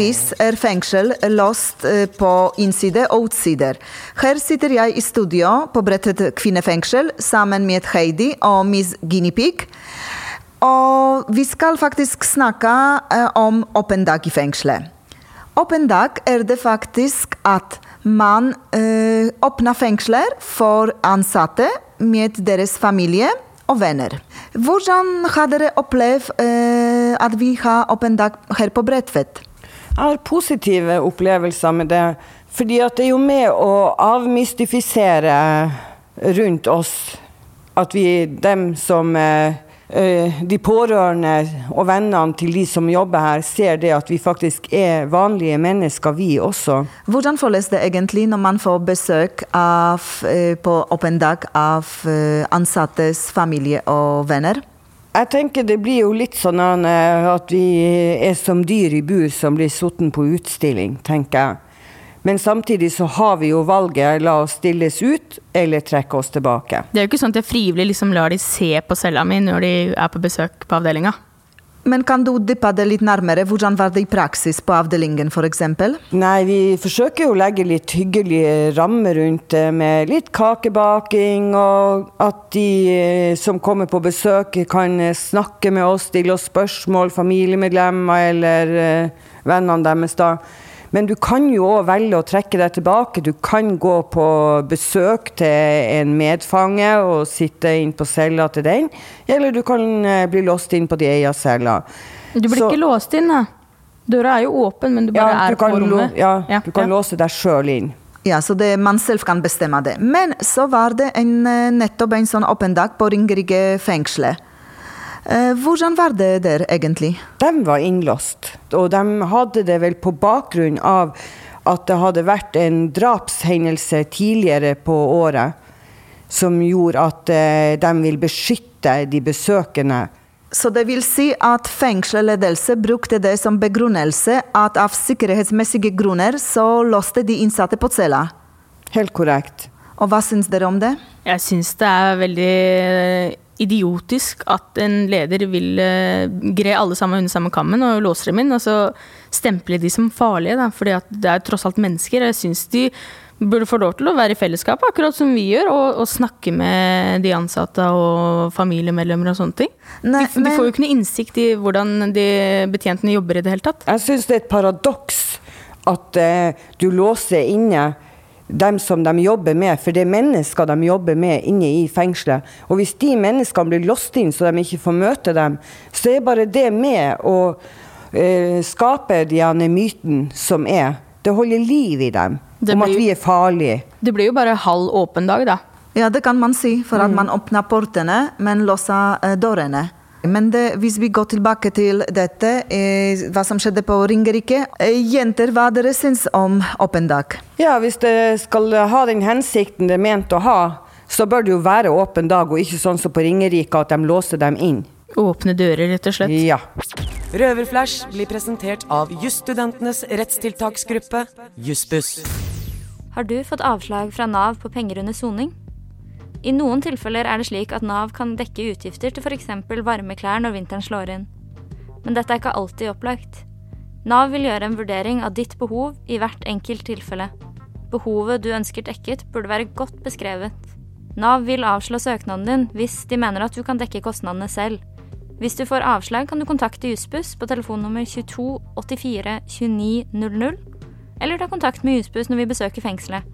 Vanligvis er fengsel låst eh, på innside og utsider. Her sitter jeg i studio på Brettet kvinnefengsel sammen med Heidi og Miss Guinea Pig. Og vi skal faktisk snakke om åpen dag i fengselet. Åpen dag er det faktisk at man eh, åpner fengsler for ansatte med deres familie og venner. Hvordan har dere opplevd eh, at vi har åpen dag her på Bredtvet? Jeg har positive opplevelser med det. Fordi at det er jo med å avmystifisere rundt oss at vi, dem som eh, eh, De pårørende og vennene til de som jobber her, ser det at vi faktisk er vanlige mennesker, vi også. Hvordan føles det egentlig når man får besøk av, eh, på åpen dag av ansattes familie og venner? Jeg tenker det blir jo litt sånn at vi er som dyr i bur som blir satt på utstilling, tenker jeg. Men samtidig så har vi jo valget, la oss stilles ut eller trekke oss tilbake. Det er jo ikke sånn at jeg frivillig liksom lar de se på cella mi når de er på besøk på avdelinga. Men kan du dyppe det litt nærmere? Hvordan var det i praksis på avdelingen f.eks.? Nei, vi forsøker å legge litt hyggelige rammer rundt det, med litt kakebaking, og at de eh, som kommer på besøk kan eh, snakke med oss, stille oss spørsmål, familiemedlemmer eller eh, vennene deres da. Men du kan jo òg velge å trekke deg tilbake. Du kan gå på besøk til en medfange og sitte inn på cella til den, eller du kan eh, bli låst inn på de eia cella. Du blir Så- ikke låst inn, da. Døra er jo åpen, men du bare Ja, du er på lo- rommet. ja, Du kan låse deg sjøl inn. Ja, så det, man selv kan bestemme det. Men så var det en, eh, nettopp en sånn åpen dag på Ringerike fengselet. Eh, Hvordan var det der egentlig? De var innlåst, og de hadde det vel på bakgrunn av at det hadde vært en drapshendelse tidligere på året som gjorde at eh, de vil beskytte de besøkende. Så det vil si at fengselsledelse brukte det som begrunnelse at av sikkerhetsmessige grunner så låste de innsatte på cella. Helt korrekt. Og hva syns dere om det? Jeg syns det er veldig idiotisk at en leder vil uh, gre alle sammen under samme kammen og låse dem inn, og så stemple de som farlige, da, fordi at det er tross alt mennesker. og Jeg syns de burde få lov til å være i fellesskap, akkurat som vi gjør, og, og snakke med de ansatte og familiemedlemmer og sånne ting. Nei, de, de får jo ikke noe innsikt i hvordan de betjentene jobber i det hele tatt. Jeg syns det er et paradoks at eh, du låser inne dem som de jobber med, for det er mennesker de jobber med inne i fengselet. Og hvis de menneskene blir låst inn så de ikke får møte dem, så er bare det med å eh, skape denne myten som er. Det holder liv i dem, blir, om at vi er farlige. Det blir jo bare halv åpen dag, da. Ja, det kan man si, for at Mm. man åpner portene, men låser eh, dørene. Men det, hvis vi går tilbake til dette, eh, hva som skjedde på Ringerike eh, Jenter, hva dere syns om åpen dag? Ja, hvis det skal ha den hensikten det er ment å ha, så bør det jo være åpen dag, og ikke sånn som på Ringerike at de låser dem inn. Åpne dører, rett og slett. Ja. Røverflash blir presentert av jusstudentenes rettstiltaksgruppe, Jussbuss. Har du fått avslag fra Nav på penger under soning? I noen tilfeller er det slik at Nav kan dekke utgifter til f.eks. varme klær når vinteren slår inn. Men dette er ikke alltid opplagt. Nav vil gjøre en vurdering av ditt behov i hvert enkelt tilfelle. Behovet du ønsker dekket, burde være godt beskrevet. Nav vil avslå søknaden din hvis de mener at du kan dekke kostnadene selv. Hvis du får avslag, kan du kontakte Jussbuss på telefonnummer 22 84 29 00, eller ta kontakt med Jussbuss når vi besøker fengselet.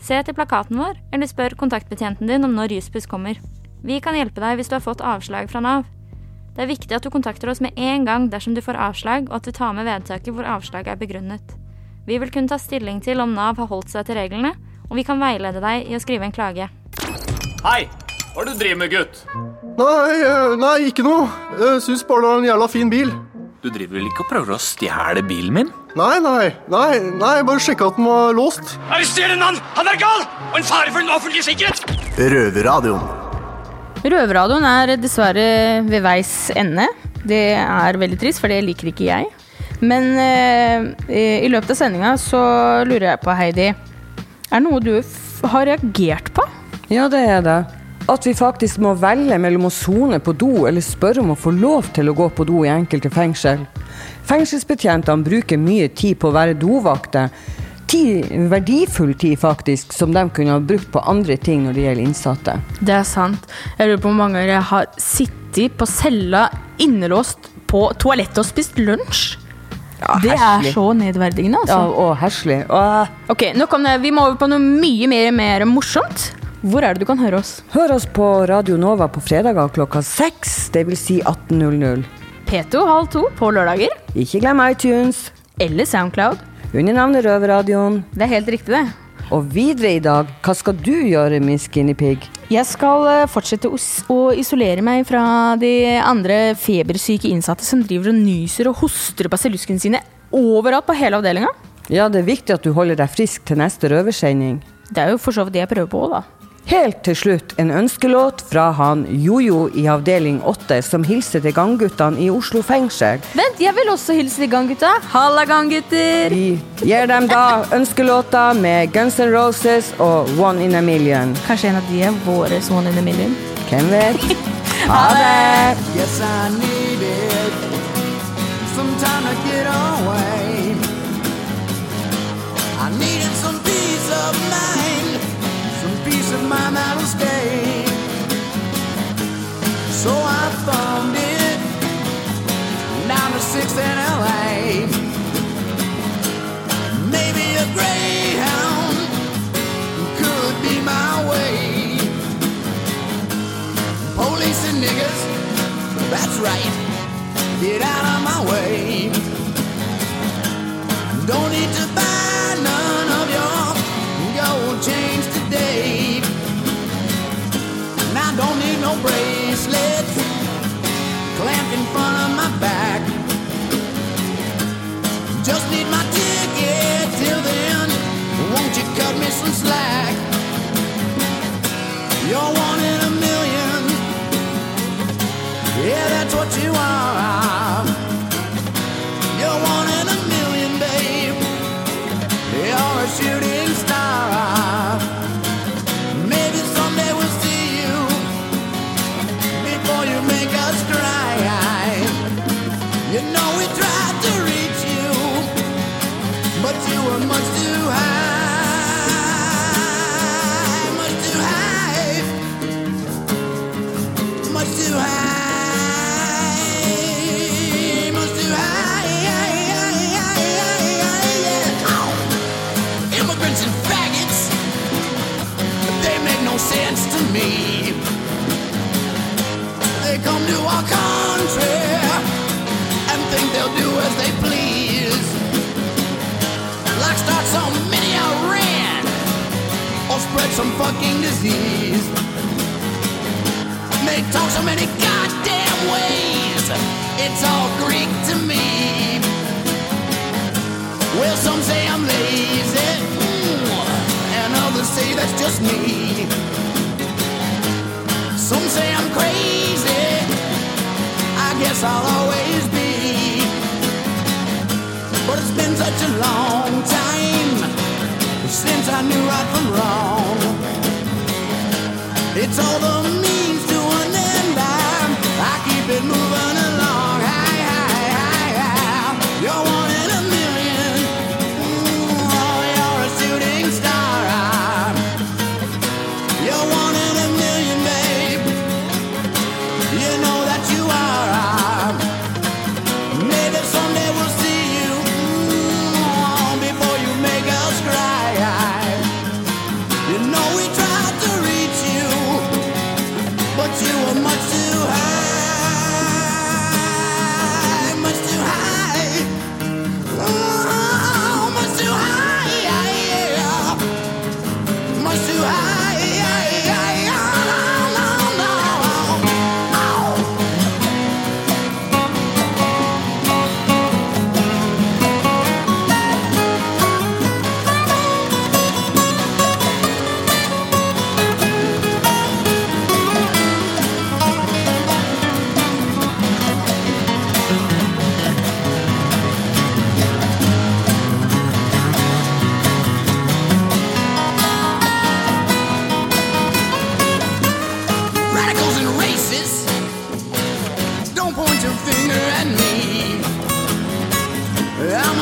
Se etter plakaten vår, eller spør kontaktbetjenten din om når Jussbuss kommer. Vi kan hjelpe deg hvis du har fått avslag fra Nav. Det er viktig at du kontakter oss med en gang dersom du får avslag, og at du tar med vedtaket hvor avslaget er begrunnet. Vi vil kunne ta stilling til om Nav har holdt seg til reglene, og vi kan veilede deg i å skrive en klage. Hei! Hva er det du driver med, gutt? Nei, eh, nei, ikke noe. Jeg syns bare det var en jævla fin bil. Du driver vel ikke og prøver å stjele bilen min? Nei, nei, nei, nei, bare sjekka at den var låst. Arrester en mann! Han er gal! Og en fare for den offentlige sikkerhet! Røverradioen. Røverradioen er dessverre ved veis ende. Det er veldig trist, for det liker ikke jeg. Men eh, i løpet av sendinga så lurer jeg på, Heidi Er det noe du f har reagert på? Ja, det er det. At vi faktisk må velge mellom å sone på do eller spørre om å få lov til å gå på do i enkelte fengsel. Fengselsbetjentene bruker mye tid på å være dovakter. Tid, verdifull tid, faktisk, som de kunne ha brukt på andre ting når det gjelder innsatte. Det er sant. Jeg lurer på hvor mange ganger jeg har sittet på cella innelåst på toalettet og spist lunsj. det er så nedverdigende, altså. Ja, og herselig. Og, Ok, nå kom det, Vi må over på noe mye mer, mer morsomt. Hvor er det du kan høre oss? Hør oss på Radio Nova på fredager klokka seks, dvs. Si 18.00. P2 halv to på lørdager. Ikke glem iTunes. Eller Soundcloud. Under navnet Røverradioen. Det er helt riktig, det. Og videre i dag, hva skal du gjøre, Miss skinny Pig? Jeg skal eh, fortsette å, isolere meg fra de andre febersyke innsatte som driver og nyser og hoster på celluskene sine overalt på hele avdelinga. Ja, det er viktig at du holder deg frisk til neste røversending. Det er jo for så vidt det jeg prøver på, da. Helt til slutt en ønskelåt fra han Jojo i avdeling 8, som hilser til gangguttene i Oslo fengsel. Vent, jeg vil også hilse til ganggutta. Halla, ganggutter! Vi gir dem da ønskelåta med Guns N' Roses og One in a Million. Kanskje en av de er våre One in a Million? Hvem vet? <laughs> Ha det! Yes, I need some some fucking disease. They talk so many goddamn ways. It's all Greek to me. Well, some say I'm lazy, mm, and others say that's just me. Some say I'm crazy. I guess I'll always be. But it's been such a long time since I knew right from wrong. It's all the means to an end. I'm, I keep it moving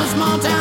small town.